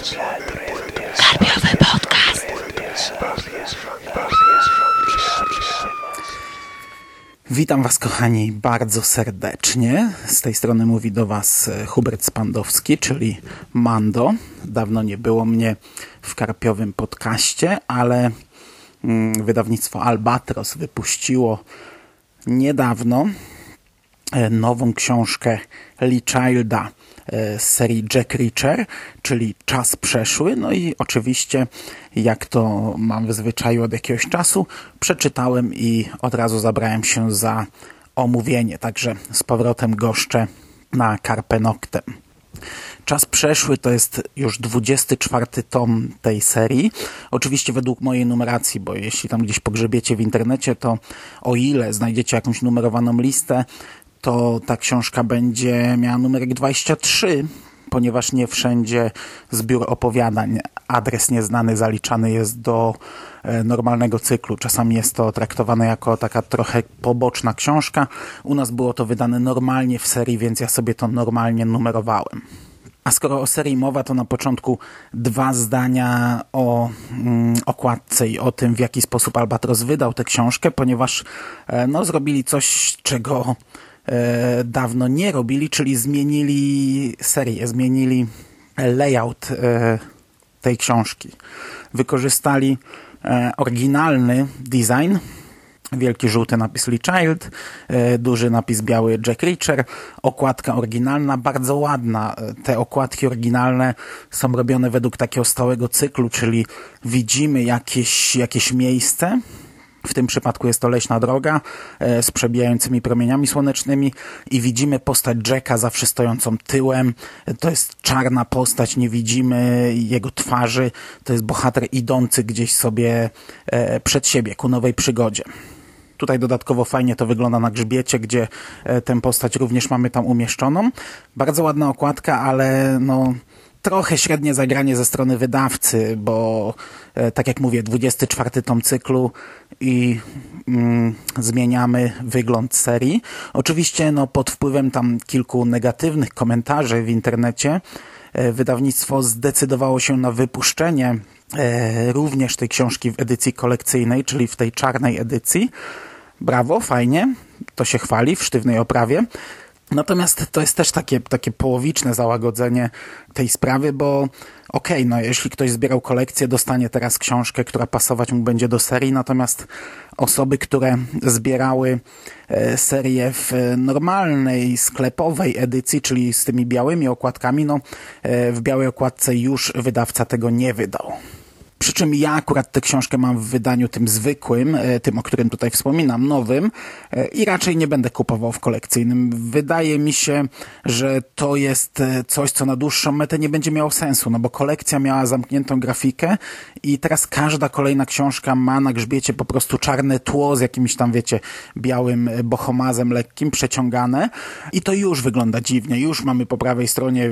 Karpiowy podcast. Witam Was, kochani, bardzo serdecznie. Z tej strony mówi do Was e, Hubert Spandowski, czyli Mando. Dawno nie było mnie w Karpiowym podcaście, ale mm, wydawnictwo Albatros wypuściło niedawno nową książkę Lee Childa E, z serii Jack Reacher, czyli Czas Przeszły. No i oczywiście, jak to mam w zwyczaju od jakiegoś czasu, przeczytałem i od razu zabrałem się za omówienie. Także z powrotem goszczę na Carpe Noctem. Czas przeszły to jest już 24 tom tej serii. Oczywiście według mojej numeracji, bo jeśli tam gdzieś pogrzebiecie w internecie, to o ile znajdziecie jakąś numerowaną listę, to ta książka będzie miała numerek 23, ponieważ nie wszędzie zbiór opowiadań, adres nieznany zaliczany jest do e, normalnego cyklu. Czasami jest to traktowane jako taka trochę poboczna książka. U nas było to wydane normalnie w serii, więc ja sobie to normalnie numerowałem. A skoro o serii mowa, to na początku dwa zdania o mm, okładce i o tym, w jaki sposób Albatros wydał tę książkę, ponieważ e, no, zrobili coś, czego dawno nie robili, czyli zmienili serię, zmienili layout e, tej książki. Wykorzystali e, oryginalny design, wielki żółty napis Lee Child, duży napis biały Jack Reacher, okładka oryginalna, bardzo ładna. Te okładki oryginalne są robione według takiego stałego cyklu, czyli widzimy jakieś, jakieś miejsce, w tym przypadku jest to leśna droga e, z przebijającymi promieniami słonecznymi i widzimy postać Jacka zawsze stojącą tyłem. To jest czarna postać, nie widzimy jego twarzy. To jest bohater idący gdzieś sobie e, przed siebie ku nowej przygodzie. Tutaj dodatkowo fajnie to wygląda na grzbiecie, gdzie e, tę postać również mamy tam umieszczoną. Bardzo ładna okładka, ale no trochę średnie zagranie ze strony wydawcy, bo e, tak jak mówię, 24 tom cyklu i mm, zmieniamy wygląd serii. Oczywiście no, pod wpływem tam kilku negatywnych komentarzy w internecie e, wydawnictwo zdecydowało się na wypuszczenie e, również tej książki w edycji kolekcyjnej, czyli w tej czarnej edycji. Brawo, fajnie, to się chwali w sztywnej oprawie. Natomiast to jest też takie, takie połowiczne załagodzenie tej sprawy, bo okej, okay, no jeśli ktoś zbierał kolekcję, dostanie teraz książkę, która pasować mu będzie do serii, natomiast osoby, które zbierały e, serię w normalnej, sklepowej edycji, czyli z tymi białymi okładkami, no e, w białej okładce już wydawca tego nie wydał. Przy czym ja akurat tę książkę mam w wydaniu tym zwykłym, e, tym, o którym tutaj wspominam, nowym e, i raczej nie będę kupował w kolekcyjnym. Wydaje mi się, że to jest e, coś, co na dłuższą metę nie będzie miało sensu, no bo kolekcja miała zamkniętą grafikę i teraz każda kolejna książka ma na grzbiecie po prostu czarne tło z jakimś tam, wiecie, białym bohomazem lekkim, przeciągane i to już wygląda dziwnie. Już mamy po prawej stronie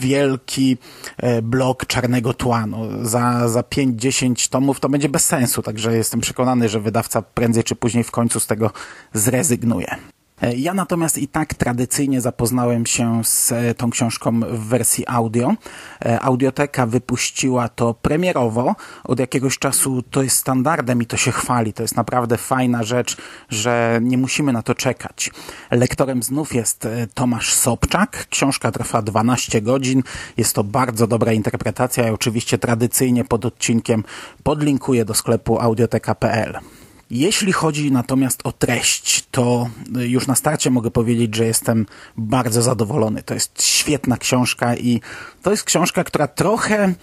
wielki blok czarnego tła. No, za, za 5 5-10 tomów, to będzie bez sensu, także jestem przekonany, że wydawca prędzej czy później w końcu z tego zrezygnuje. E, ja natomiast i tak tradycyjnie zapoznałem się z e, tą książką w wersji audio. E, Audioteka wypuściła to premierowo. Od jakiegoś czasu to jest standardem i to się chwali. To jest naprawdę fajna rzecz, że nie musimy na to czekać. Lektorem znów jest Tomasz Sobczak. Książka trwa 12 godzin. Jest to bardzo dobra interpretacja i oczywiście tradycyjnie pod odcinkiem podlinkuję do sklepu audioteka.pl. Jeśli chodzi natomiast o treść, to już na starcie mogę powiedzieć, że jestem bardzo zadowolony. To jest świetna książka i to jest książka, która trochę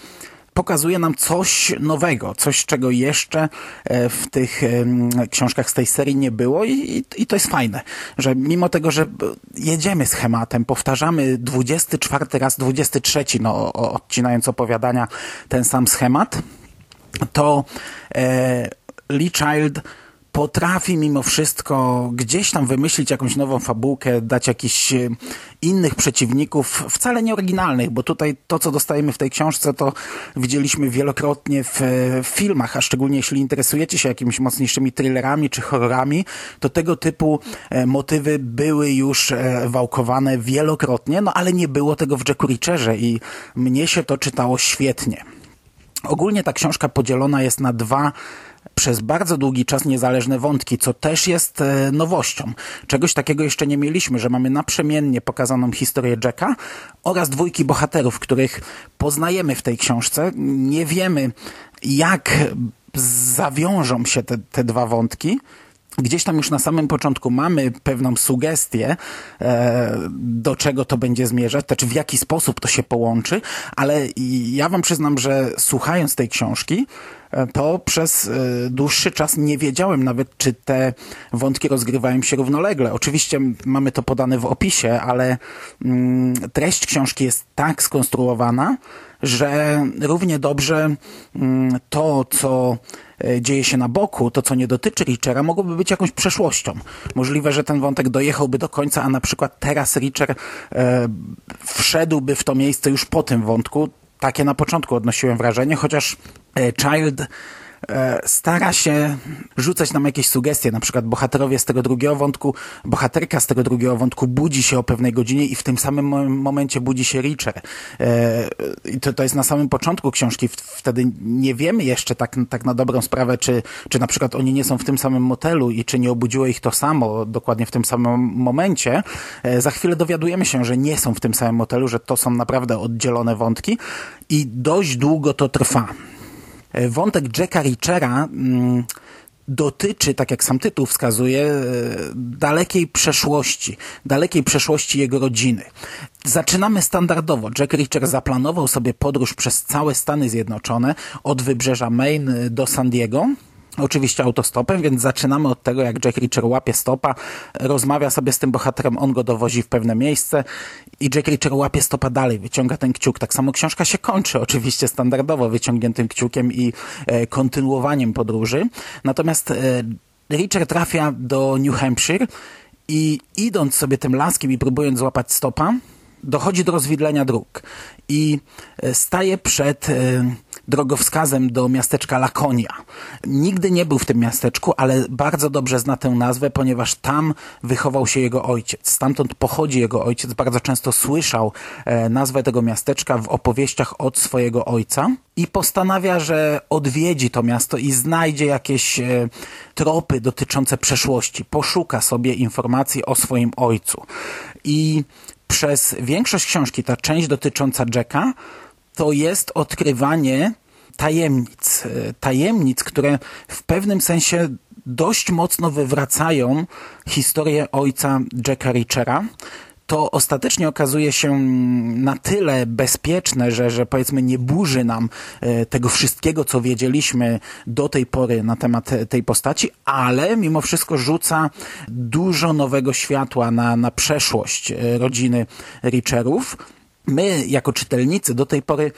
pokazuje nam coś nowego, coś czego jeszcze e, w tych książkach z tej serii nie było i, i, to jest fajne, że mimo tego, że jedziemy schematem, powtarzamy 24 raz, 23, no odcinając opowiadania ten sam schemat, to e, Lee Child potrafi mimo wszystko gdzieś tam wymyślić jakąś nową fabułkę, dać jakichś e, innych przeciwników, wcale nie oryginalnych, bo tutaj to, co dostajemy w tej książce, to widzieliśmy wielokrotnie w, w filmach, a szczególnie jeśli interesujecie się jakimiś mocniejszymi thrillerami czy horrorami, to tego typu e, motywy były już e, wałkowane wielokrotnie, no ale nie było tego w Jacku Richerze i mnie się to czytało świetnie. Ogólnie ta książka podzielona jest na dwa przez bardzo długi czas niezależne wątki, co też jest e, nowością. Czegoś takiego jeszcze nie mieliśmy, że mamy naprzemiennie pokazaną historię Jacka oraz dwójki bohaterów, których poznajemy w tej książce. Nie wiemy, jak zawiążą się te, te dwa wątki, Gdzieś tam już na samym początku mamy pewną sugestię, e, do czego to będzie zmierzać, znaczy w jaki sposób to się połączy, ale ja wam przyznam, że słuchając tej książki, e, to przez e, dłuższy czas nie wiedziałem nawet, czy te wątki rozgrywają się równolegle. Oczywiście mamy to podane w opisie, ale mm, treść książki jest tak skonstruowana, że równie dobrze mm, to, co e, dzieje się na boku, to co nie dotyczy Richera, mogłoby być jakąś przeszłością. Możliwe, że ten wątek dojechałby do końca, a na przykład teraz Richer e, wszedłby w to miejsce już po tym wątku. Takie na początku odnosiłem wrażenie, chociaż e, Child stara się rzucać nam jakieś sugestie, na przykład bohaterowie z tego drugiego wątku, bohaterka z tego drugiego wątku budzi się o pewnej godzinie i w tym samym momencie budzi się Richer. E, I to, to jest na samym początku książki, wtedy nie wiemy jeszcze tak, tak na dobrą sprawę, czy, czy na przykład oni nie są w tym samym motelu i czy nie obudziło ich to samo dokładnie w tym samym momencie. E, za chwilę dowiadujemy się, że nie są w tym samym motelu, że to są naprawdę oddzielone wątki i dość długo to trwa. E, wątek Jacka Richera mm, dotyczy, tak jak sam tytuł wskazuje, e, dalekiej przeszłości, dalekiej przeszłości jego rodziny. Zaczynamy standardowo. Jack Reacher zaplanował sobie podróż przez całe Stany Zjednoczone, od wybrzeża Maine do San Diego, Oczywiście autostopem, więc zaczynamy od tego, jak Jack Reacher łapie stopa, rozmawia sobie z tym bohaterem, on go dowozi w pewne miejsce i Jack Reacher łapie stopa dalej, wyciąga ten kciuk. Tak samo książka się kończy, oczywiście standardowo wyciągniętym kciukiem i e, kontynuowaniem podróży. Natomiast e, Reacher trafia do New Hampshire i idąc sobie tym laskiem i próbując złapać stopa, dochodzi do rozwidlenia dróg i e, staje przed e, drogowskazem do miasteczka Lakonia. Nigdy nie był w tym miasteczku, ale bardzo dobrze zna tę nazwę, ponieważ tam wychował się jego ojciec. Stamtąd pochodzi jego ojciec. Bardzo często słyszał e, nazwę tego miasteczka w opowieściach od swojego ojca i postanawia, że odwiedzi to miasto i znajdzie jakieś tropy dotyczące przeszłości. Poszuka sobie informacji o swoim ojcu. I przez większość książki, ta część dotycząca Jacka, to jest odkrywanie tajemnic. E, tajemnic, które w pewnym sensie dość mocno wywracają historię ojca Jacka Richera to ostatecznie okazuje się na tyle bezpieczne, że, że powiedzmy nie burzy nam e, tego wszystkiego, co wiedzieliśmy do tej pory na temat tej postaci, ale mimo wszystko rzuca dużo nowego światła na, na przeszłość e, rodziny Richerów. My, jako czytelnicy, do tej pory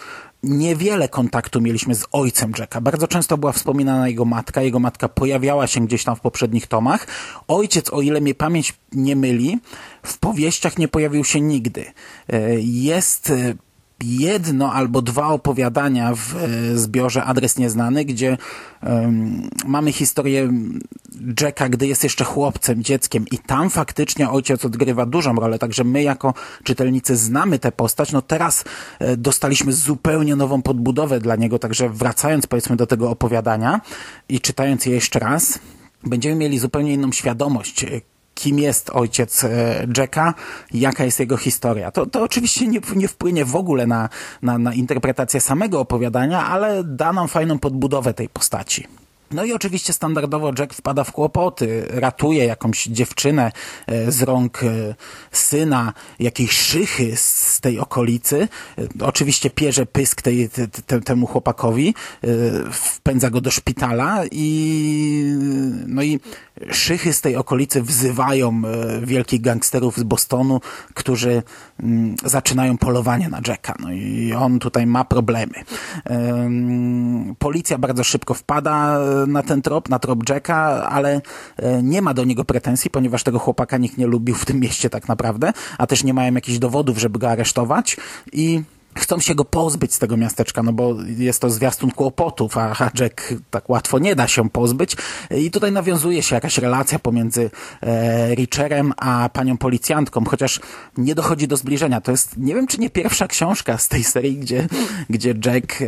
niewiele kontaktu mieliśmy z ojcem Jacka. Bardzo często była wspominana jego matka. Jego matka pojawiała się gdzieś tam w poprzednich tomach. Ojciec, o ile mnie pamięć nie myli, w powieściach nie pojawił się nigdy. E, jest e, jedno albo dwa opowiadania w e, zbiorze Adres Nieznany, gdzie um, mamy historię Jacka, gdy jest jeszcze chłopcem, dzieckiem i tam faktycznie ojciec odgrywa dużą rolę, także my jako czytelnicy znamy tę postać. No teraz e, dostaliśmy zupełnie nową podbudowę dla niego, także wracając powiedzmy do tego opowiadania i czytając je jeszcze raz, będziemy mieli zupełnie inną świadomość, kim jest ojciec e, Jacka, jaka jest jego historia. To, to oczywiście nie, nie wpłynie w ogóle na, na, na interpretację samego opowiadania, ale da nam fajną podbudowę tej postaci. No i oczywiście standardowo Jack wpada w kłopoty, ratuje jakąś dziewczynę e, z rąk e, syna, jakiejś szychy z tej okolicy. E, oczywiście pierze pysk tej, te, te, temu chłopakowi, wpędza go do szpitala i no i szychy z tej okolicy wzywają wielkich gangsterów z Bostonu, którzy mm, zaczynają polowanie na Jacka. No i on tutaj ma problemy. Policja bardzo szybko wpada na ten trop, na trop Jacka, ale nie ma do niego pretensji, ponieważ tego chłopaka nikt nie lubił w tym mieście tak naprawdę, a też nie mają jakichś dowodów, żeby go aresztować. I chcą się go pozbyć z tego miasteczka, no bo jest to zwiastun kłopotów, a Jack tak łatwo nie da się pozbyć. I tutaj nawiązuje się jakaś relacja pomiędzy e, Richerem a panią policjantką, chociaż nie dochodzi do zbliżenia. To jest, nie wiem czy nie pierwsza książka z tej serii, gdzie, gdzie Jack e,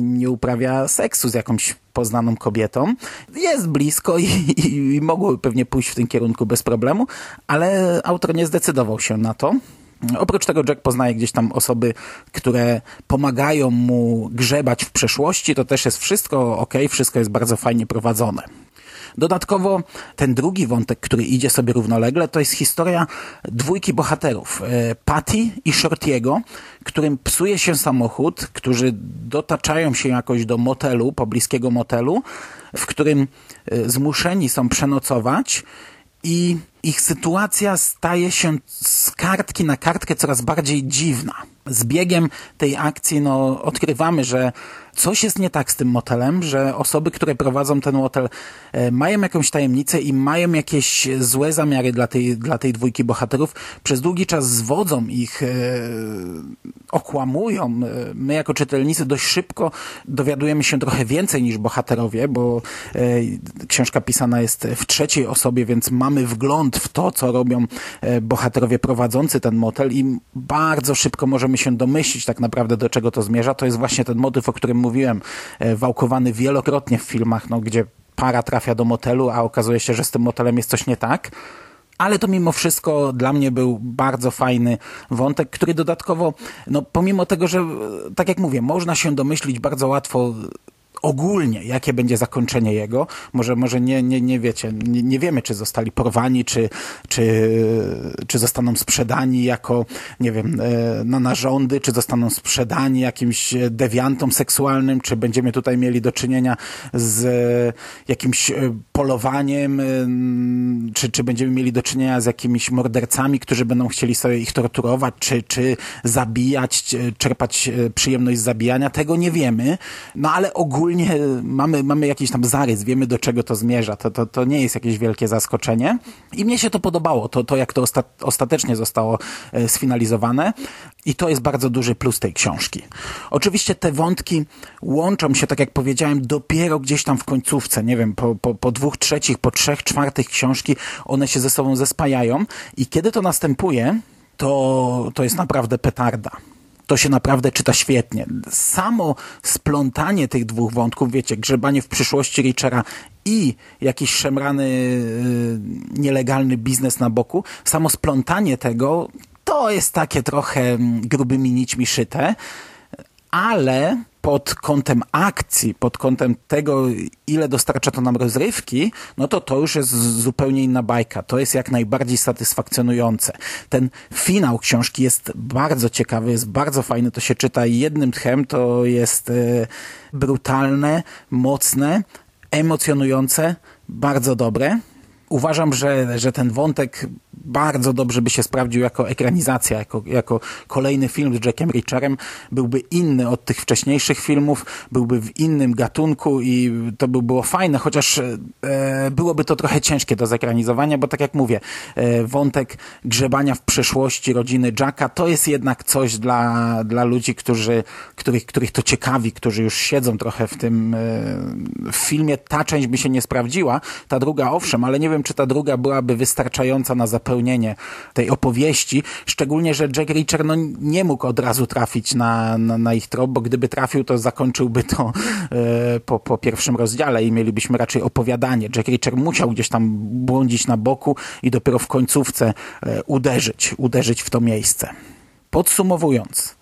nie uprawia seksu z jakąś poznaną kobietą. Jest blisko i, i, i mogłoby pewnie pójść w tym kierunku bez problemu, ale autor nie zdecydował się na to. Oprócz tego Jack poznaje gdzieś tam osoby, które pomagają mu grzebać w przeszłości. To też jest wszystko ok, wszystko jest bardzo fajnie prowadzone. Dodatkowo ten drugi wątek, który idzie sobie równolegle, to jest historia dwójki bohaterów. E, Patty i Shortiego, którym psuje się samochód, którzy dotaczają się jakoś do motelu, pobliskiego motelu, w którym e, zmuszeni są przenocować i ich sytuacja staje się z kartki na kartkę coraz bardziej dziwna. Z biegiem tej akcji no, odkrywamy, że coś jest nie tak z tym motelem, że osoby, które prowadzą ten motel e, mają jakąś tajemnicę i mają jakieś złe zamiary dla tej, dla tej dwójki bohaterów. Przez długi czas zwodzą ich, e, okłamują. E, my jako czytelnicy dość szybko dowiadujemy się trochę więcej niż bohaterowie, bo książka pisana jest w trzeciej osobie, więc mamy wgląd w to, co robią bohaterowie prowadzący ten motel i bardzo szybko możemy się domyślić tak naprawdę do czego to zmierza. To jest właśnie ten motyw, o którym mówiłem, e, wałkowany wielokrotnie w filmach, no, gdzie para trafia do motelu, a okazuje się, że z tym motelem jest coś nie tak. Ale to mimo wszystko dla mnie był bardzo fajny wątek, który dodatkowo, no pomimo tego, że tak jak mówię, można się domyślić bardzo łatwo ogólnie, jakie będzie zakończenie jego. Może, może nie, nie, nie wiecie, nie, nie wiemy, czy zostali porwani, czy, czy, czy zostaną sprzedani jako, nie wiem, e, na narządy, czy zostaną sprzedani jakimś dewiantom seksualnym, czy będziemy tutaj mieli do czynienia z jakimś e, polowaniem, e, czy, czy będziemy mieli do czynienia z jakimiś mordercami, którzy będą chcieli sobie ich torturować, czy, czy zabijać, czerpać przyjemność z zabijania. Tego nie wiemy, no ale ogólnie ogólnie mamy, mamy jakiś tam zarys, wiemy do czego to zmierza. To, to, to nie jest jakieś wielkie zaskoczenie. I mnie się to podobało, to, to jak to osta ostatecznie zostało e, sfinalizowane. I to jest bardzo duży plus tej książki. Oczywiście te wątki łączą się, tak jak powiedziałem, dopiero gdzieś tam w końcówce. Nie wiem, po, po, po dwóch trzecich, po trzech czwartych książki one się ze sobą zespajają. I kiedy to następuje, to, to jest naprawdę petarda to się naprawdę czyta świetnie. Samo splątanie tych dwóch wątków, wiecie, grzebanie w przyszłości Richera i jakiś szemrany, yy, nielegalny biznes na boku, samo splątanie tego, to jest takie trochę mm, grubymi nićmi szyte, ale pod kątem akcji, pod kątem tego, ile dostarcza to nam rozrywki, no to to już jest zupełnie inna bajka. To jest jak najbardziej satysfakcjonujące. Ten finał książki jest bardzo ciekawy, jest bardzo fajny, to się czyta jednym tchem, to jest e, brutalne, mocne, emocjonujące, bardzo dobre. Uważam, że, że ten wątek bardzo dobrze by się sprawdził jako ekranizacja, jako, jako kolejny film z Jackiem Richerem. Byłby inny od tych wcześniejszych filmów, byłby w innym gatunku i to by było fajne, chociaż e, byłoby to trochę ciężkie do zekranizowania, bo tak jak mówię, e, wątek grzebania w przeszłości rodziny Jacka to jest jednak coś dla, dla ludzi, którzy, których, których to ciekawi, którzy już siedzą trochę w tym e, w filmie. Ta część by się nie sprawdziła, ta druga owszem, ale nie wiem, czy ta druga byłaby wystarczająca na zapełnienie dopełnienie tej opowieści, szczególnie, że Jack Reacher no, nie mógł od razu trafić na, na, na ich trop, bo gdyby trafił, to zakończyłby to e, po, po pierwszym rozdziale i mielibyśmy raczej opowiadanie. Jack Reacher musiał gdzieś tam błądzić na boku i dopiero w końcówce e, uderzyć, uderzyć w to miejsce. Podsumowując,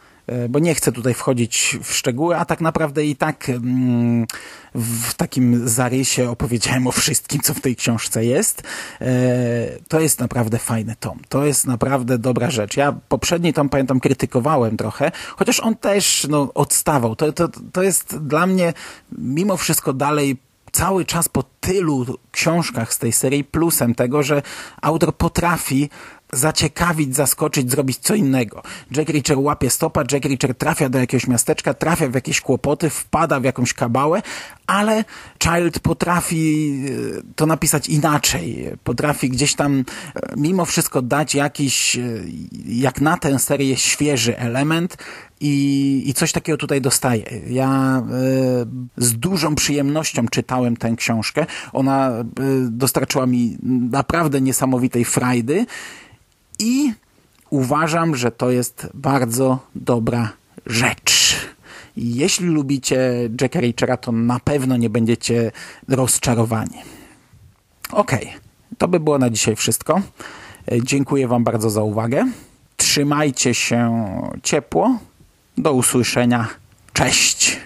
bo nie chcę tutaj wchodzić w szczegóły, a tak naprawdę i tak mm, w takim zarysie opowiedziałem o wszystkim, co w tej książce jest. E, to jest naprawdę fajny tom. To jest naprawdę dobra rzecz. Ja poprzedni tom, pamiętam, krytykowałem trochę, chociaż on też no, odstawał. To, to, to jest dla mnie mimo wszystko dalej cały czas po tylu książkach z tej serii plusem tego, że autor potrafi zaciekawić, zaskoczyć, zrobić co innego. Jack Reacher łapie stopa, Jack Reacher trafia do jakiegoś miasteczka, trafia w jakieś kłopoty, wpada w jakąś kabałę, ale Child potrafi e, to napisać inaczej. Potrafi gdzieś tam e, mimo wszystko dać jakiś, e, jak na tę serię, świeży element, i, i coś takiego tutaj dostaję. Ja y, z dużą przyjemnością czytałem tę książkę. Ona y, dostarczyła mi naprawdę niesamowitej frajdy i uważam, że to jest bardzo dobra rzecz. Jeśli lubicie Jacka Reachera, to na pewno nie będziecie rozczarowani. Ok, to by było na dzisiaj wszystko. Dziękuję Wam bardzo za uwagę. Trzymajcie się ciepło. Do usłyszenia. Cześć.